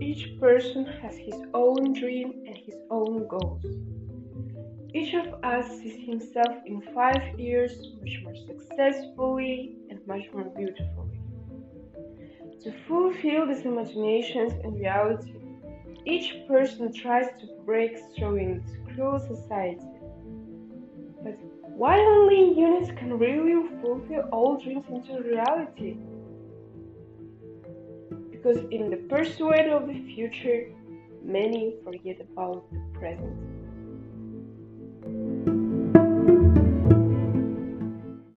each person has his own dream and his own goals. Each of us sees himself in five years much more successfully and much more beautifully. To fulfill these imaginations and reality, each person tries to break through in this cruel society. But why only units can really fulfill all dreams into reality? Because in the pursuit of the future, many forget about the present.